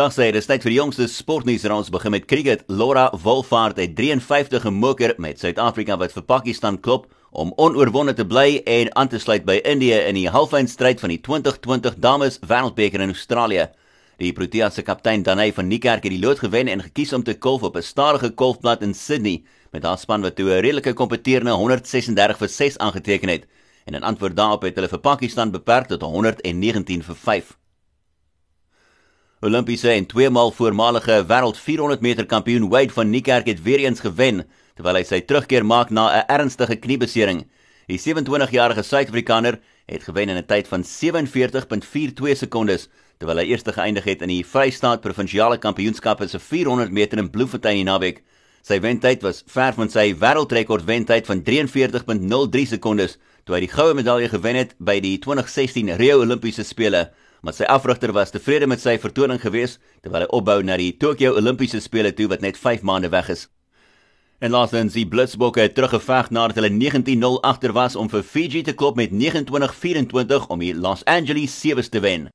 Dag sê, dis tyd vir die jongste sportnuus en ons begin met cricket. Laura Wolfhard het 53 gemoker met Suid-Afrika wat vir Pakistan klop om onoorwonde te bly en aan te sluit by Indië in die halfeindstryd van die 2020 Dames Wêreldbeker in Australië. Die Proteas se kaptein Danai van Niekerk het die lood gewen en gekies om te golf op 'n stadige golfplat in Sydney met haar span wat toe 'n redelike kompeterende 136 vir 6 aangeteken het. En in antwoord daarop het hulle vir Pakistan beperk tot 119 vir 5. Olimpiese en tweemaal voormalige wêreld 400 meter kampioen Wade van Niekerk het weer eens gewen terwyl hy sy terugkeer maak na 'n ernstige kniebesering. Die 27-jarige Suid-Afrikaner het gewen in 'n tyd van 47.42 sekondes terwyl hy eerste geëindig het in die Vrystaat Provinsiale Kampioenskappe se 400 meter in Bloemfontein in naweek. Sy wentyd was ver van sy wêreldrekord wentyd van 43.03 sekondes toe hy die goue medalje gewen het by die 2016 Rio Olimpiese spele maar sy afrigter was tevrede met sy vertoning geweest terwyl hy opbou na die Tokyo Olimpiese spele toe wat net 5 maande weg is. En laasens die Blitsbokke het teruggeveg nadat hulle 19-0 agter was om vir Fiji te klop met 29-24 om die Los Angeles Sevens te wen.